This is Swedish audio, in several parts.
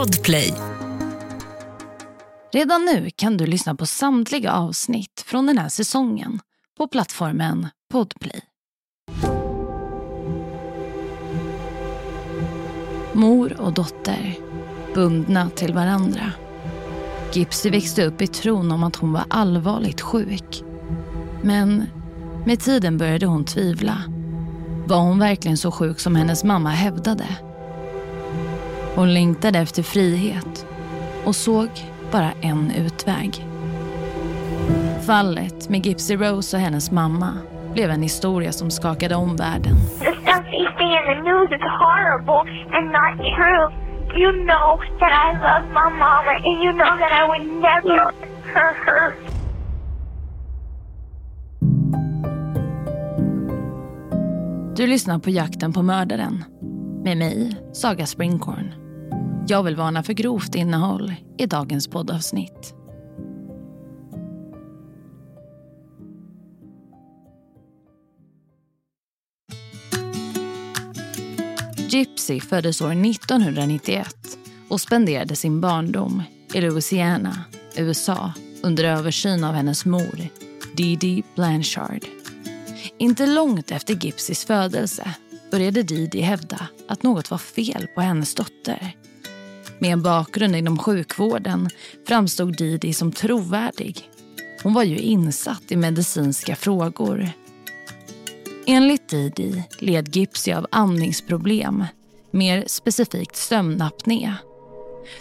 Podplay. Redan nu kan du lyssna på samtliga avsnitt från den här säsongen på plattformen Podplay. Mor och dotter, bundna till varandra. Gipsy växte upp i tron om att hon var allvarligt sjuk. Men med tiden började hon tvivla. Var hon verkligen så sjuk som hennes mamma hävdade? Hon längtade efter frihet och såg bara en utväg. Fallet med Gypsy Rose och hennes mamma blev en historia som skakade om världen. The stuff you see in the news is horrible and not true. You know that I love my mama and you know that I would never hurt her. Du lyssnar på Jakten på mördaren med mig, Saga Springkorn. Jag vill varna för grovt innehåll i dagens poddavsnitt. Gypsy föddes år 1991 och spenderade sin barndom i Louisiana, USA under översyn av hennes mor, Dee Dee Blanchard. Inte långt efter Gypsys födelse började Didi hävda att något var fel på hennes dotter. Med en bakgrund inom sjukvården framstod Didi som trovärdig. Hon var ju insatt i medicinska frågor. Enligt Didi led Gypsy av andningsproblem, mer specifikt sömnapné.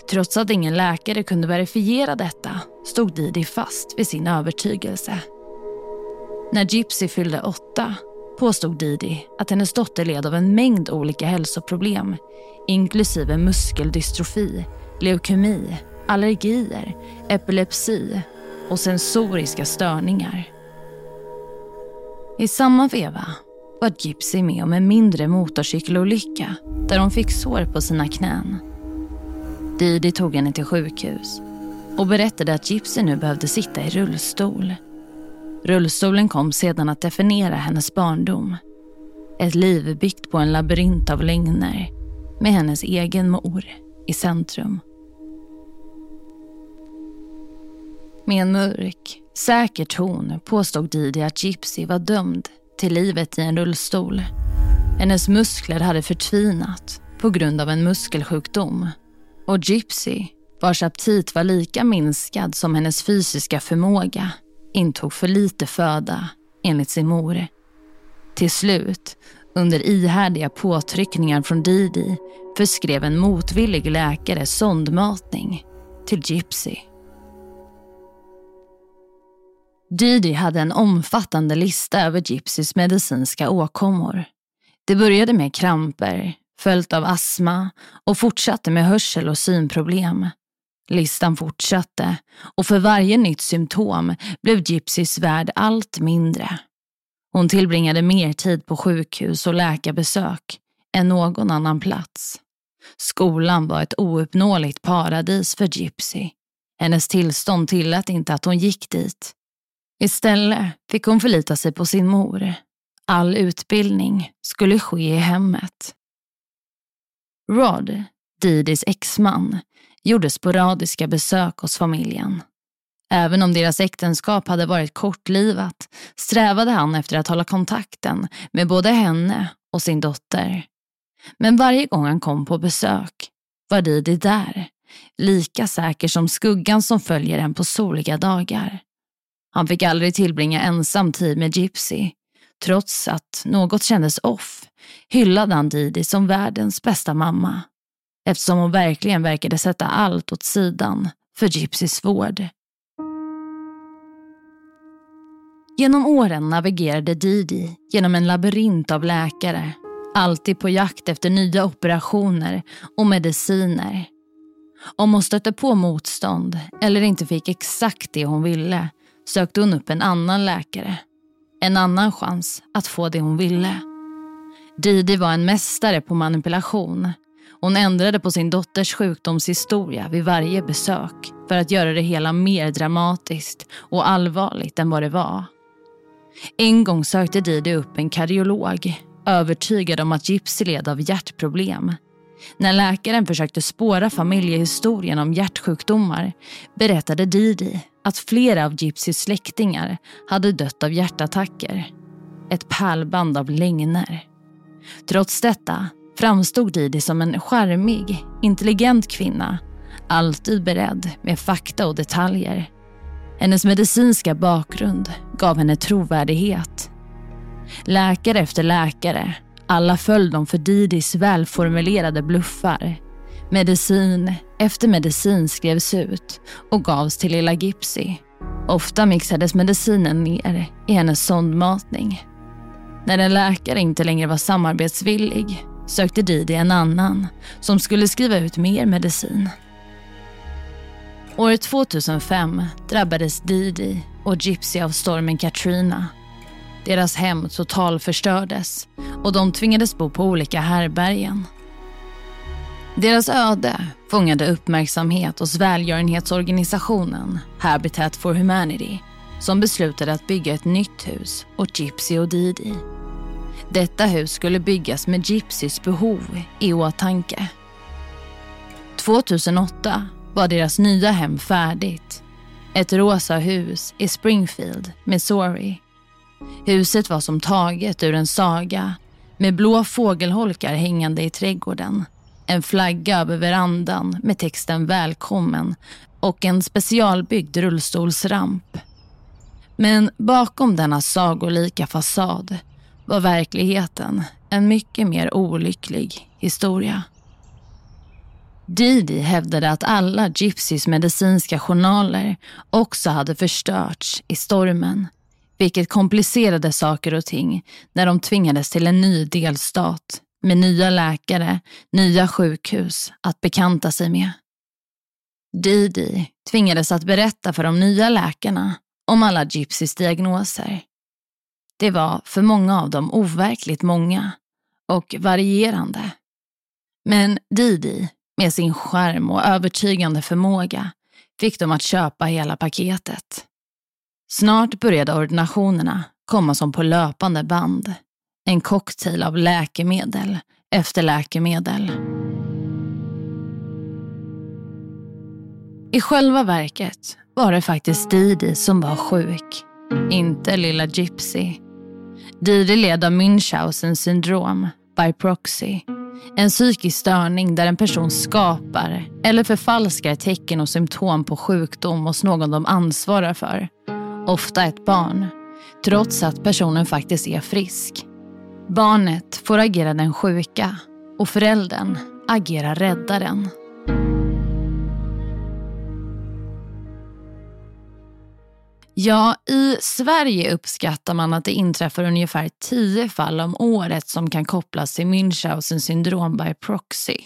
Trots att ingen läkare kunde verifiera detta stod Didi fast vid sin övertygelse. När Gypsy fyllde åtta påstod Didi att hennes dotter led av en mängd olika hälsoproblem inklusive muskeldystrofi, leukemi, allergier, epilepsi och sensoriska störningar. I samma veva var Gypsy med om en mindre motorcykelolycka där hon fick sår på sina knän. Didi tog henne till sjukhus och berättade att Gypsy nu behövde sitta i rullstol. Rullstolen kom sedan att definiera hennes barndom. Ett liv byggt på en labyrint av lögner med hennes egen mor i centrum. Med en mörk, säker ton påstod Didi att Gypsy var dömd till livet i en rullstol. Hennes muskler hade förtvinat på grund av en muskelsjukdom. Och Gypsy, vars aptit var lika minskad som hennes fysiska förmåga, intog för lite föda enligt sin mor. Till slut, under ihärdiga påtryckningar från Didi, förskrev en motvillig läkare sondmatning till Gypsy. Didi hade en omfattande lista över Gypsys medicinska åkommor. Det började med kramper, följt av astma och fortsatte med hörsel och synproblem. Listan fortsatte och för varje nytt symptom blev Gypsys värld allt mindre. Hon tillbringade mer tid på sjukhus och läkarbesök än någon annan plats. Skolan var ett ouppnåeligt paradis för Gypsy. Hennes tillstånd tillät inte att hon gick dit. Istället fick hon förlita sig på sin mor. All utbildning skulle ske i hemmet. Rod, Didis exman, gjorde sporadiska besök hos familjen. Även om deras äktenskap hade varit kortlivat strävade han efter att hålla kontakten med både henne och sin dotter. Men varje gång han kom på besök var Didi där, lika säker som skuggan som följer en på soliga dagar. Han fick aldrig tillbringa ensam tid med Gypsy. Trots att något kändes off hyllade han Didi som världens bästa mamma eftersom hon verkligen verkade sätta allt åt sidan för Gypsys vård. Genom åren navigerade Didi genom en labyrint av läkare, alltid på jakt efter nya operationer och mediciner. Om hon stötte på motstånd eller inte fick exakt det hon ville sökte hon upp en annan läkare. En annan chans att få det hon ville. Didi var en mästare på manipulation hon ändrade på sin dotters sjukdomshistoria vid varje besök för att göra det hela mer dramatiskt och allvarligt än vad det var. En gång sökte Didi upp en kardiolog övertygad om att Gypsy led av hjärtproblem. När läkaren försökte spåra familjehistorien om hjärtsjukdomar berättade Didi att flera av Gypsys släktingar hade dött av hjärtattacker. Ett pärlband av lögner. Trots detta framstod Didi som en charmig, intelligent kvinna. Alltid beredd med fakta och detaljer. Hennes medicinska bakgrund gav henne trovärdighet. Läkare efter läkare, alla föll de för Didis välformulerade bluffar. Medicin efter medicin skrevs ut och gavs till lilla Gipsy. Ofta mixades medicinen ner i hennes sondmatning. När en läkare inte längre var samarbetsvillig sökte Didi en annan som skulle skriva ut mer medicin. År 2005 drabbades Didi och Gypsy av stormen Katrina. Deras hem totalförstördes och de tvingades bo på olika härbergen. Deras öde fångade uppmärksamhet hos välgörenhetsorganisationen Habitat for Humanity som beslutade att bygga ett nytt hus åt Gypsy och Didi. Detta hus skulle byggas med Gypsys behov i åtanke. 2008 var deras nya hem färdigt. Ett rosa hus i Springfield, Missouri. Huset var som taget ur en saga med blå fågelholkar hängande i trädgården. En flagga över verandan med texten Välkommen och en specialbyggd rullstolsramp. Men bakom denna sagolika fasad var verkligheten en mycket mer olycklig historia. Didi hävdade att alla Gypsys medicinska journaler också hade förstörts i stormen, vilket komplicerade saker och ting när de tvingades till en ny delstat med nya läkare, nya sjukhus att bekanta sig med. Didi tvingades att berätta för de nya läkarna om alla Gypsys diagnoser. Det var för många av dem overkligt många och varierande. Men Didi med sin skärm och övertygande förmåga fick dem att köpa hela paketet. Snart började ordinationerna komma som på löpande band. En cocktail av läkemedel efter läkemedel. I själva verket var det faktiskt Didi som var sjuk, inte lilla Gypsy. Didi led av Münchhausen syndrom, by proxy en psykisk störning där en person skapar eller förfalskar tecken och symptom på sjukdom hos någon de ansvarar för. Ofta ett barn. Trots att personen faktiskt är frisk. Barnet får agera den sjuka och föräldern agerar räddaren. Ja, i Sverige uppskattar man att det inträffar ungefär 10 fall om året som kan kopplas till Münchhausen syndrom by proxy.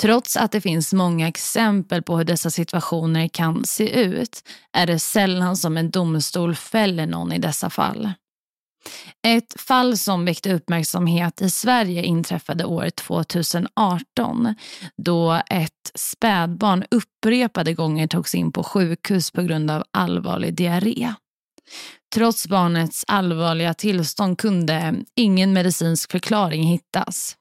Trots att det finns många exempel på hur dessa situationer kan se ut är det sällan som en domstol fäller någon i dessa fall. Ett fall som väckte uppmärksamhet i Sverige inträffade år 2018 då ett spädbarn upprepade gånger togs in på sjukhus på grund av allvarlig diarré. Trots barnets allvarliga tillstånd kunde ingen medicinsk förklaring hittas.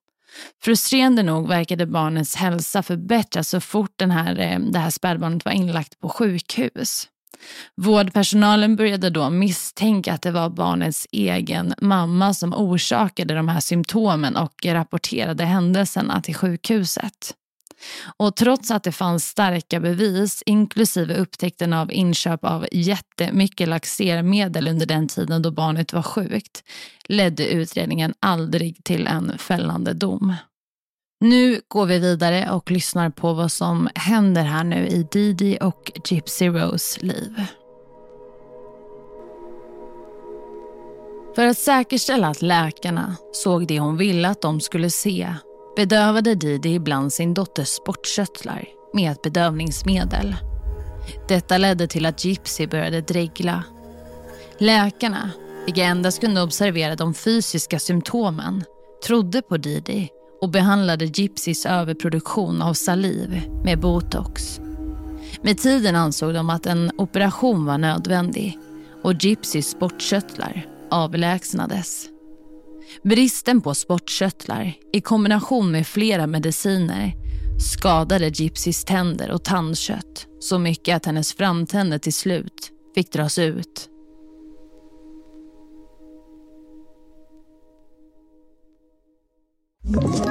Frustrerande nog verkade barnets hälsa förbättras så fort den här, eh, det här spädbarnet var inlagt på sjukhus. Vårdpersonalen började då misstänka att det var barnets egen mamma som orsakade de här symptomen och rapporterade händelserna till sjukhuset. Och trots att det fanns starka bevis, inklusive upptäckten av inköp av jättemycket laxermedel under den tiden då barnet var sjukt, ledde utredningen aldrig till en fällande dom. Nu går vi vidare och lyssnar på vad som händer här nu i Didi och Gypsy Rose liv. För att säkerställa att läkarna såg det hon ville att de skulle se bedövade Didi ibland sin dotters sportkörtlar med ett bedövningsmedel. Detta ledde till att Gypsy började dregla. Läkarna, vilka endast kunde observera de fysiska symptomen, trodde på Didi och behandlade Gypsys överproduktion av saliv med botox. Med tiden ansåg de att en operation var nödvändig och Gypsys sportkörtlar avlägsnades. Bristen på sportkörtlar i kombination med flera mediciner skadade Gypsys tänder och tandkött så mycket att hennes framtänder till slut fick dras ut. Ett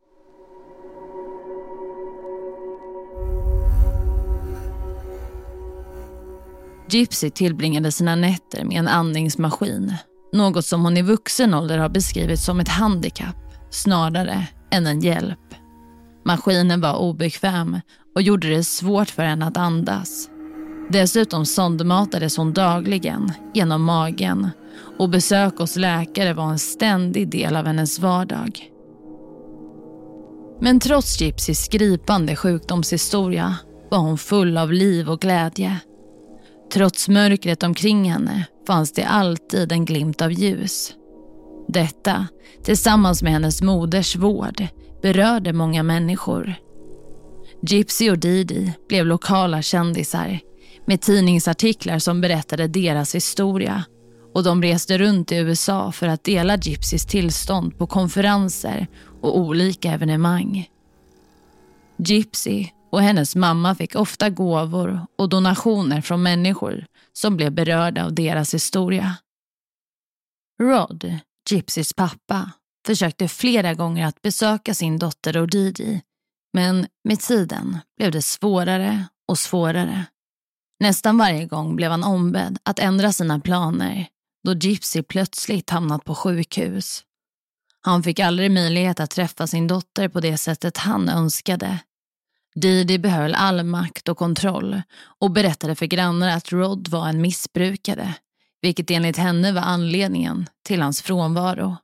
Gypsy tillbringade sina nätter med en andningsmaskin. Något som hon i vuxen ålder har beskrivit som ett handikapp snarare än en hjälp. Maskinen var obekväm och gjorde det svårt för henne att andas. Dessutom sondmatades hon dagligen genom magen och besök hos läkare var en ständig del av hennes vardag. Men trots Gypsys gripande sjukdomshistoria var hon full av liv och glädje. Trots mörkret omkring henne fanns det alltid en glimt av ljus. Detta, tillsammans med hennes moders vård, berörde många människor. Gypsy och Didi blev lokala kändisar med tidningsartiklar som berättade deras historia och de reste runt i USA för att dela Gypsys tillstånd på konferenser och olika evenemang. Gypsy och hennes mamma fick ofta gåvor och donationer från människor som blev berörda av deras historia. Rod, Gypsys pappa, försökte flera gånger att besöka sin dotter Odidi men med tiden blev det svårare och svårare. Nästan varje gång blev han ombedd att ändra sina planer då Gypsy plötsligt hamnat på sjukhus. Han fick aldrig möjlighet att träffa sin dotter på det sättet han önskade. Didi behöll all makt och kontroll och berättade för grannar att Rod var en missbrukare, vilket enligt henne var anledningen till hans frånvaro.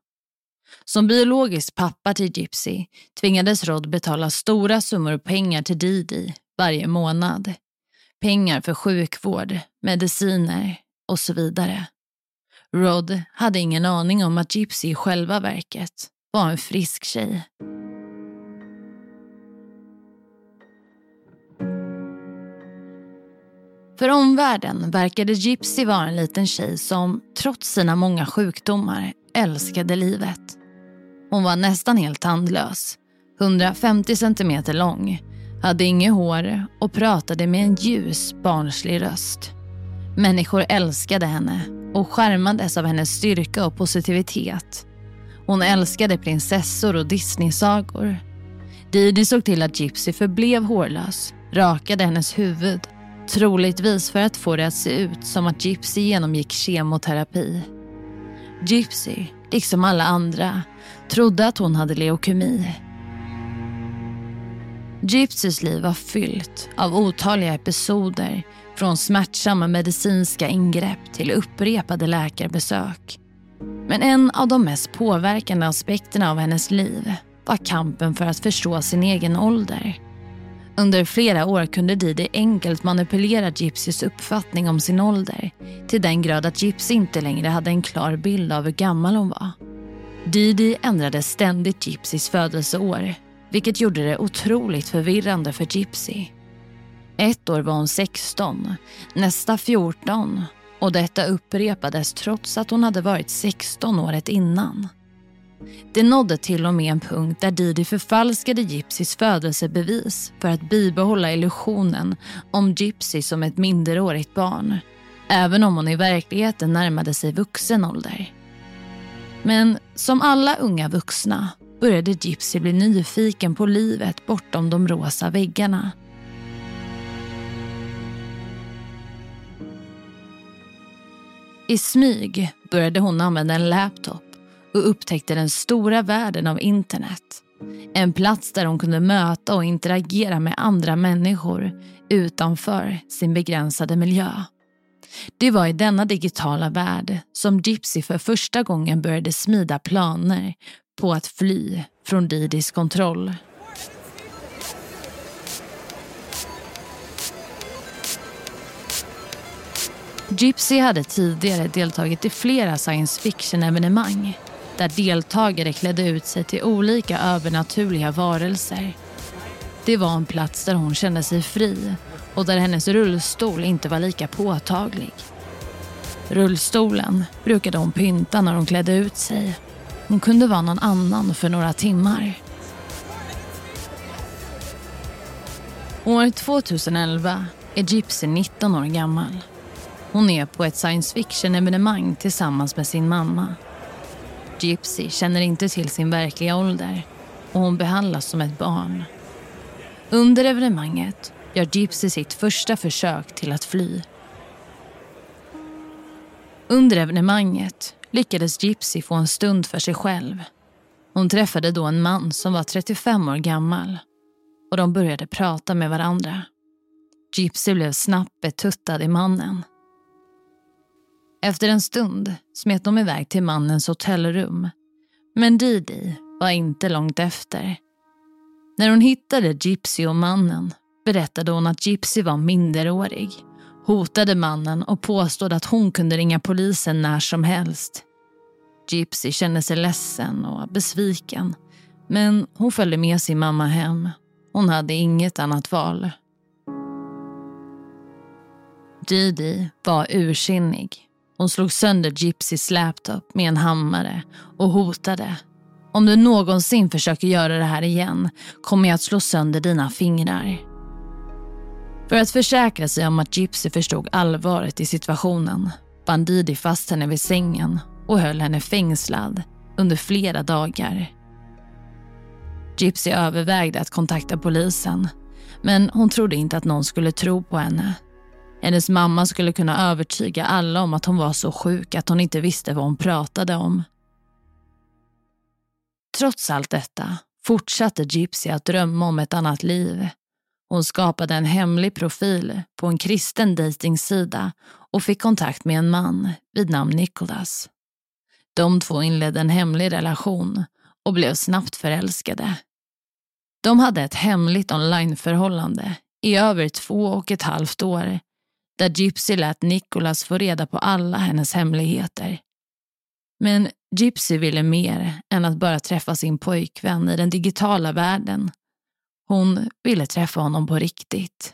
Som biologisk pappa till Gypsy tvingades Rod betala stora summor pengar till Didi varje månad. Pengar för sjukvård, mediciner och så vidare. Rod hade ingen aning om att Gypsy i själva verket var en frisk tjej. För omvärlden verkade Gypsy vara en liten tjej som, trots sina många sjukdomar, älskade livet. Hon var nästan helt tandlös, 150 centimeter lång, hade inget hår och pratade med en ljus, barnslig röst. Människor älskade henne och skärmades av hennes styrka och positivitet. Hon älskade prinsessor och Disneysagor. Didi såg till att Gypsy förblev hårlös, rakade hennes huvud Troligtvis för att få det att se ut som att Gypsy genomgick kemoterapi. Gypsy, liksom alla andra, trodde att hon hade leukemi. Gypsys liv var fyllt av otaliga episoder från smärtsamma medicinska ingrepp till upprepade läkarbesök. Men en av de mest påverkande aspekterna av hennes liv var kampen för att förstå sin egen ålder. Under flera år kunde Didi enkelt manipulera Gypsys uppfattning om sin ålder till den grad att Gypsy inte längre hade en klar bild av hur gammal hon var. Didi ändrade ständigt Gypsys födelseår vilket gjorde det otroligt förvirrande för Gypsy. Ett år var hon 16, nästa 14 och detta upprepades trots att hon hade varit 16 året innan. Det nådde till och med en punkt där Didi förfalskade Gypsys födelsebevis för att bibehålla illusionen om Gypsy som ett minderårigt barn. Även om hon i verkligheten närmade sig vuxen ålder. Men som alla unga vuxna började Gypsy bli nyfiken på livet bortom de rosa väggarna. I smyg började hon använda en laptop och upptäckte den stora världen av internet. En plats där hon kunde möta och interagera med andra människor utanför sin begränsade miljö. Det var i denna digitala värld som Gypsy för första gången började smida planer på att fly från Didis kontroll. Gypsy hade tidigare deltagit i flera science fiction-evenemang där deltagare klädde ut sig till olika övernaturliga varelser. Det var en plats där hon kände sig fri och där hennes rullstol inte var lika påtaglig. Rullstolen brukade hon pynta när hon klädde ut sig. Hon kunde vara någon annan för några timmar. År 2011 är Gypsy 19 år gammal. Hon är på ett science fiction-evenemang tillsammans med sin mamma. Gypsy känner inte till sin verkliga ålder och hon behandlas som ett barn. Under evenemanget gör Gypsy sitt första försök till att fly. Under evenemanget lyckades Gypsy få en stund för sig själv. Hon träffade då en man som var 35 år gammal och de började prata med varandra. Gypsy blev snabbt betuttad i mannen. Efter en stund smet de iväg till mannens hotellrum. Men Didi var inte långt efter. När hon hittade Gypsy och mannen berättade hon att Gypsy var minderårig, hotade mannen och påstod att hon kunde ringa polisen när som helst. Gypsy kände sig ledsen och besviken, men hon följde med sin mamma hem. Hon hade inget annat val. Didi var ursinnig. Hon slog sönder Gypsys laptop med en hammare och hotade. Om du någonsin försöker göra det här igen kommer jag att slå sönder dina fingrar. För att försäkra sig om att Gypsy förstod allvaret i situationen band Didi fast henne vid sängen och höll henne fängslad under flera dagar. Gypsy övervägde att kontakta polisen men hon trodde inte att någon skulle tro på henne. Hennes mamma skulle kunna övertyga alla om att hon var så sjuk att hon inte visste vad hon pratade om. Trots allt detta fortsatte Gypsy att drömma om ett annat liv. Hon skapade en hemlig profil på en kristen dejtingsida och fick kontakt med en man vid namn Nicholas. De två inledde en hemlig relation och blev snabbt förälskade. De hade ett hemligt onlineförhållande i över två och ett halvt år där Gypsy lät Nicholas få reda på alla hennes hemligheter. Men Gypsy ville mer än att bara träffa sin pojkvän i den digitala världen. Hon ville träffa honom på riktigt.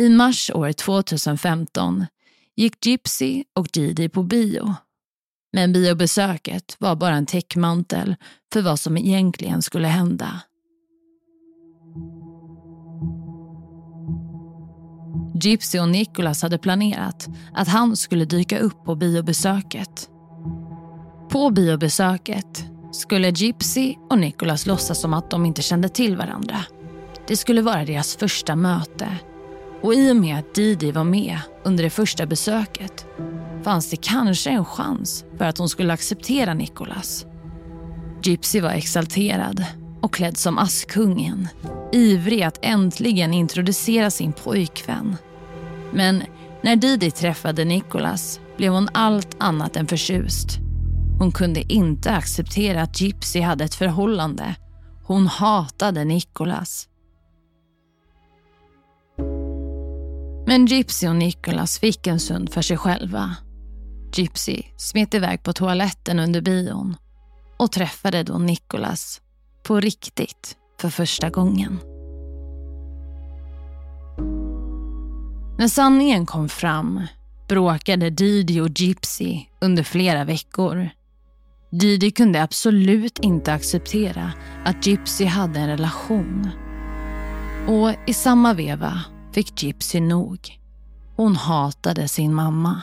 I mars år 2015 gick Gypsy och Didi på bio. Men biobesöket var bara en täckmantel för vad som egentligen skulle hända. Gypsy och Nicholas hade planerat att han skulle dyka upp på biobesöket. På biobesöket skulle Gypsy och Nicholas låtsas som att de inte kände till varandra. Det skulle vara deras första möte. Och i och med att Didi var med under det första besöket fanns det kanske en chans för att hon skulle acceptera Nicholas. Gypsy var exalterad och klädd som Askungen. Ivrig att äntligen introducera sin pojkvän. Men när Didi träffade Nicholas blev hon allt annat än förtjust. Hon kunde inte acceptera att Gypsy hade ett förhållande. Hon hatade Nicholas. Men Gypsy och Nicholas fick en stund för sig själva. Gypsy smet iväg på toaletten under bion och träffade då Nicholas på riktigt för första gången. När sanningen kom fram bråkade Didi och Gypsy under flera veckor. Didi kunde absolut inte acceptera att Gypsy hade en relation. Och i samma veva fick Gypsy nog. Hon hatade sin mamma.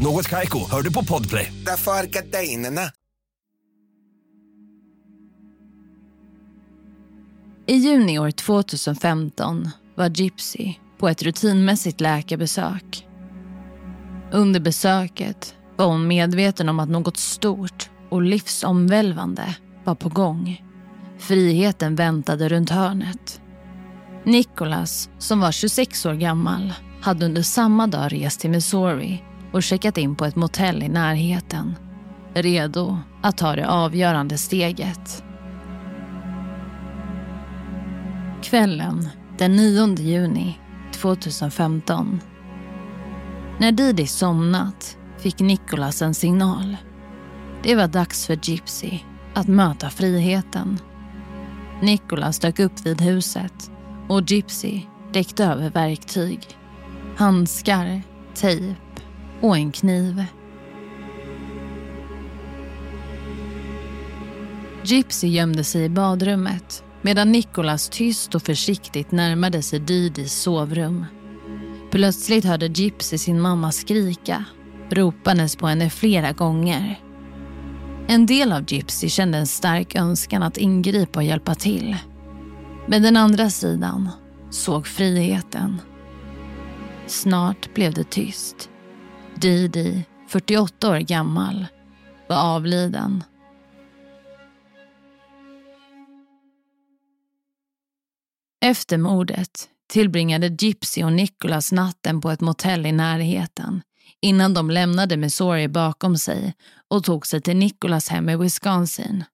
Något Kaiko, hör du på Podplay. Därför är gardinerna. I juni år 2015 var Gypsy på ett rutinmässigt läkarbesök. Under besöket var hon medveten om att något stort och livsomvälvande var på gång. Friheten väntade runt hörnet. Nicholas, som var 26 år gammal, hade under samma dag rest till Missouri och checkat in på ett motell i närheten. Redo att ta det avgörande steget. Kvällen den 9 juni 2015. När Didi somnat fick Nicholas en signal. Det var dags för Gypsy att möta friheten. Nicholas dök upp vid huset och Gypsy räckte över verktyg. Handskar, tejp och en kniv. Gypsy gömde sig i badrummet medan Nicholas tyst och försiktigt närmade sig Didis sovrum. Plötsligt hörde Gypsy sin mamma skrika, ropandes på henne flera gånger. En del av Gypsy kände en stark önskan att ingripa och hjälpa till. Men den andra sidan såg friheten. Snart blev det tyst. Didi, 48 år gammal, var avliden. Efter mordet tillbringade Gypsy och Nicholas natten på ett motell i närheten innan de lämnade Missouri bakom sig och tog sig till Nicholas hem i Wisconsin.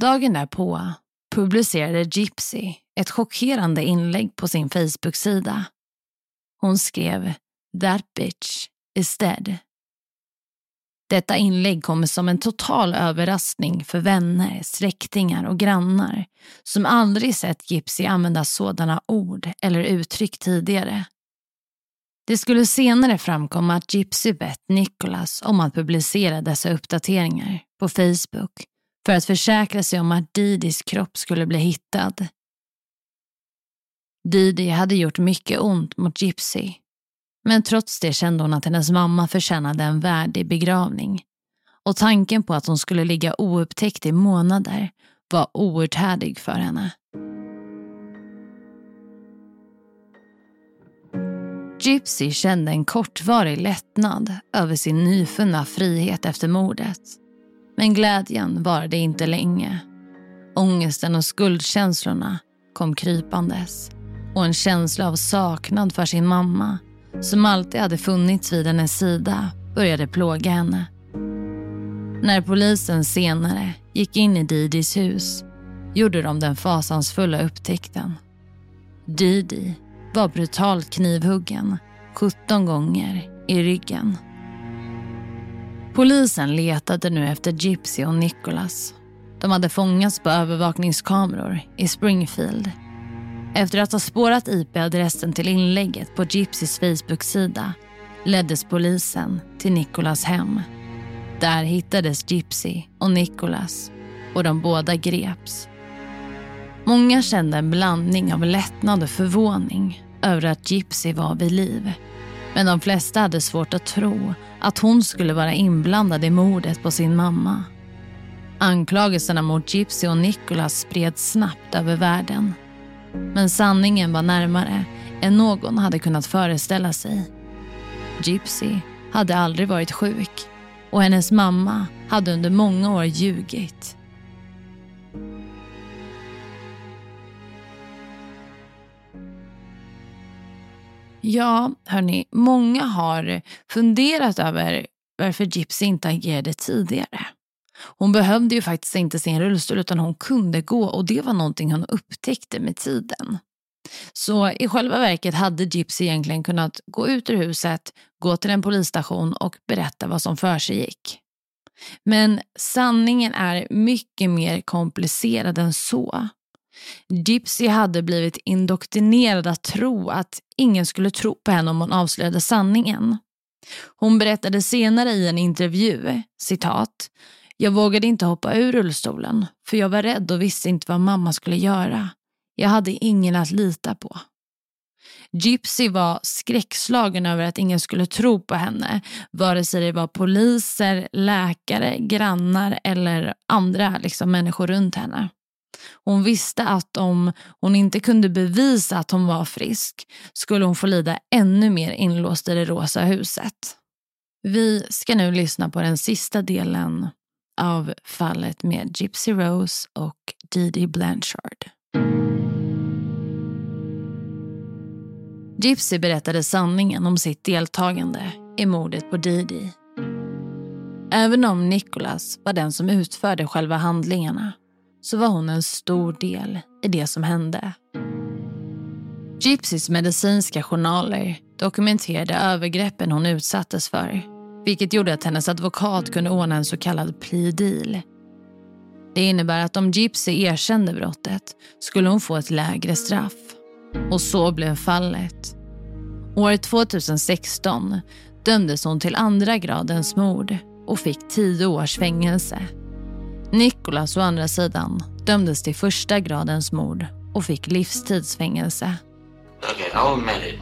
Dagen därpå publicerade Gypsy ett chockerande inlägg på sin Facebook-sida. Hon skrev “That bitch is dead”. Detta inlägg kommer som en total överraskning för vänner, släktingar och grannar som aldrig sett Gypsy använda sådana ord eller uttryck tidigare. Det skulle senare framkomma att Gypsy bett Nicholas om att publicera dessa uppdateringar på Facebook för att försäkra sig om att Didis kropp skulle bli hittad. Didi hade gjort mycket ont mot Gypsy men trots det kände hon att hennes mamma förtjänade en värdig begravning. Och tanken på att hon skulle ligga oupptäckt i månader var outhärdlig för henne. Gypsy kände en kortvarig lättnad över sin nyfunna frihet efter mordet. Men glädjen varade inte länge. Ångesten och skuldkänslorna kom krypandes och en känsla av saknad för sin mamma som alltid hade funnits vid hennes sida började plåga henne. När polisen senare gick in i Didis hus gjorde de den fasansfulla upptäckten. Didi var brutalt knivhuggen 17 gånger i ryggen. Polisen letade nu efter Gypsy och Nicholas. De hade fångats på övervakningskameror i Springfield efter att ha spårat IP-adressen till inlägget på Gypsys Facebook-sida leddes polisen till Nicholas hem. Där hittades Gypsy och Nicholas och de båda greps. Många kände en blandning av lättnad och förvåning över att Gypsy var vid liv. Men de flesta hade svårt att tro att hon skulle vara inblandad i mordet på sin mamma. Anklagelserna mot Gypsy och Nicholas spreds snabbt över världen men sanningen var närmare än någon hade kunnat föreställa sig. Gypsy hade aldrig varit sjuk och hennes mamma hade under många år ljugit. Ja, hörni, många har funderat över varför Gypsy inte agerade tidigare. Hon behövde ju faktiskt inte sin rullstol utan hon kunde gå och det var någonting hon upptäckte med tiden. Så i själva verket hade Gypsy egentligen kunnat gå ut ur huset, gå till en polisstation och berätta vad som för sig gick. Men sanningen är mycket mer komplicerad än så. Gypsy hade blivit indoktrinerad att tro att ingen skulle tro på henne om hon avslöjade sanningen. Hon berättade senare i en intervju, citat, jag vågade inte hoppa ur rullstolen för jag var rädd och visste inte vad mamma skulle göra. Jag hade ingen att lita på. Gypsy var skräckslagen över att ingen skulle tro på henne, vare sig det var poliser, läkare, grannar eller andra liksom, människor runt henne. Hon visste att om hon inte kunde bevisa att hon var frisk skulle hon få lida ännu mer inlåst i det rosa huset. Vi ska nu lyssna på den sista delen av fallet med Gypsy Rose och Didi Blanchard. Gypsy berättade sanningen om sitt deltagande i mordet på Didi. Även om Nicholas var den som utförde själva handlingarna så var hon en stor del i det som hände. Gypsys medicinska journaler dokumenterade övergreppen hon utsattes för vilket gjorde att hennes advokat kunde ordna en så kallad plea deal. Det innebär att om Gypsy erkände brottet skulle hon få ett lägre straff. Och så blev fallet. År 2016 dömdes hon till andra gradens mord och fick tio års fängelse. Nicholas å andra sidan dömdes till första gradens mord och fick livstidsfängelse. Okay, I'll admit it.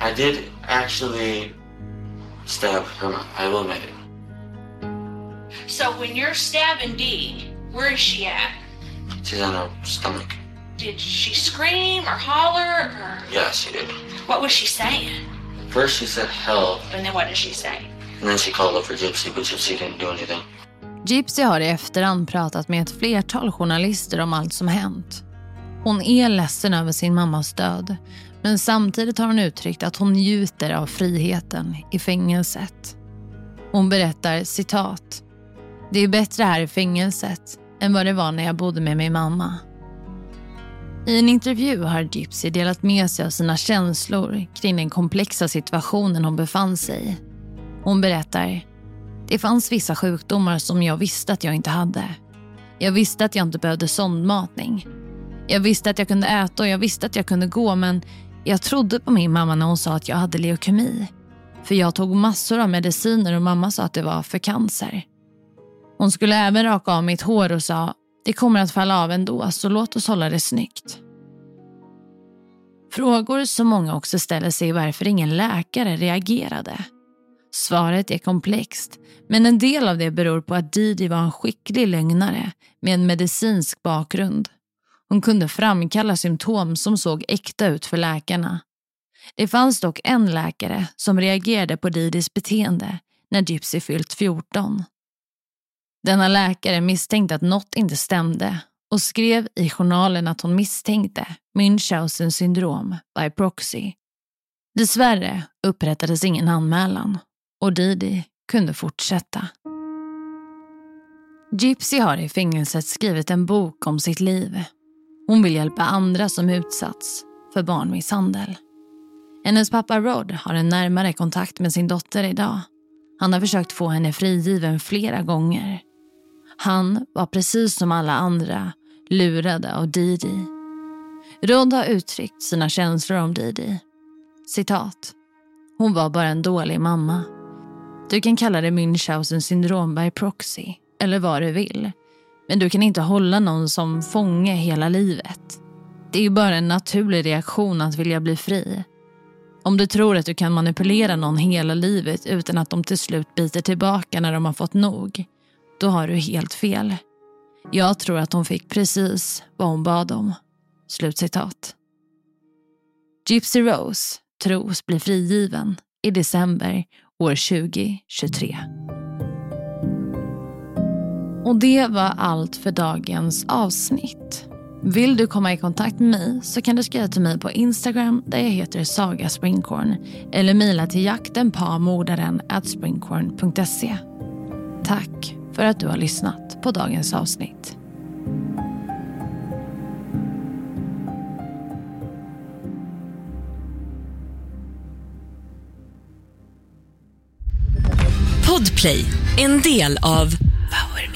I did actually stab her. I will admit it. So when you're stabbing Dee, where is she at? She's on her stomach. Did she scream or holler or Yes, she did. what was she saying? First she said help, And then what did she say? and then she called up for Gypsy, but Gypsy didn't do anything. Gypsy har i efterhand pratat med ett flertal journalister om allt som hänt. Hon är ledsen över sin mammas död men samtidigt har hon uttryckt att hon njuter av friheten i fängelset. Hon berättar citat. Det är bättre här i fängelset än vad det var när jag bodde med min mamma. I en intervju har Gypsy delat med sig av sina känslor kring den komplexa situationen hon befann sig i. Hon berättar det fanns vissa sjukdomar som jag visste att jag inte hade. Jag visste att jag inte behövde sondmatning. Jag visste att jag kunde äta och jag visste att jag kunde gå men jag trodde på min mamma när hon sa att jag hade leukemi. För jag tog massor av mediciner och mamma sa att det var för cancer. Hon skulle även raka av mitt hår och sa det kommer att falla av ändå så låt oss hålla det snyggt. Frågor som många också ställer sig är varför ingen läkare reagerade. Svaret är komplext, men en del av det beror på att Didi var en skicklig lögnare med en medicinsk bakgrund. Hon kunde framkalla symptom som såg äkta ut för läkarna. Det fanns dock en läkare som reagerade på Didis beteende när Gypsy fyllt 14. Denna läkare misstänkte att något inte stämde och skrev i journalen att hon misstänkte Münchhausen syndrom by proxy. Dessvärre upprättades ingen anmälan och Didi kunde fortsätta. Gypsy har i fängelset skrivit en bok om sitt liv. Hon vill hjälpa andra som utsatts för barnmisshandel. Hennes pappa Rod har en närmare kontakt med sin dotter idag. Han har försökt få henne frigiven flera gånger. Han var precis som alla andra lurade av Didi. Rod har uttryckt sina känslor om Didi. Citat. Hon var bara en dålig mamma. Du kan kalla det Münchhausen syndrom by proxy, eller vad du vill. Men du kan inte hålla någon som fånge hela livet. Det är ju bara en naturlig reaktion att vilja bli fri. Om du tror att du kan manipulera någon hela livet utan att de till slut biter tillbaka när de har fått nog, då har du helt fel. Jag tror att hon fick precis vad hon bad om. Slutcitat. Gypsy Rose tros bli frigiven i december år 2023. Och det var allt för dagens avsnitt. Vill du komma i kontakt med mig så kan du skriva till mig på Instagram där jag heter Saga Springkorn eller mejla till jaktenpamordaren springkorn.se. Tack för att du har lyssnat på dagens avsnitt. Podplay, en del av Power Media.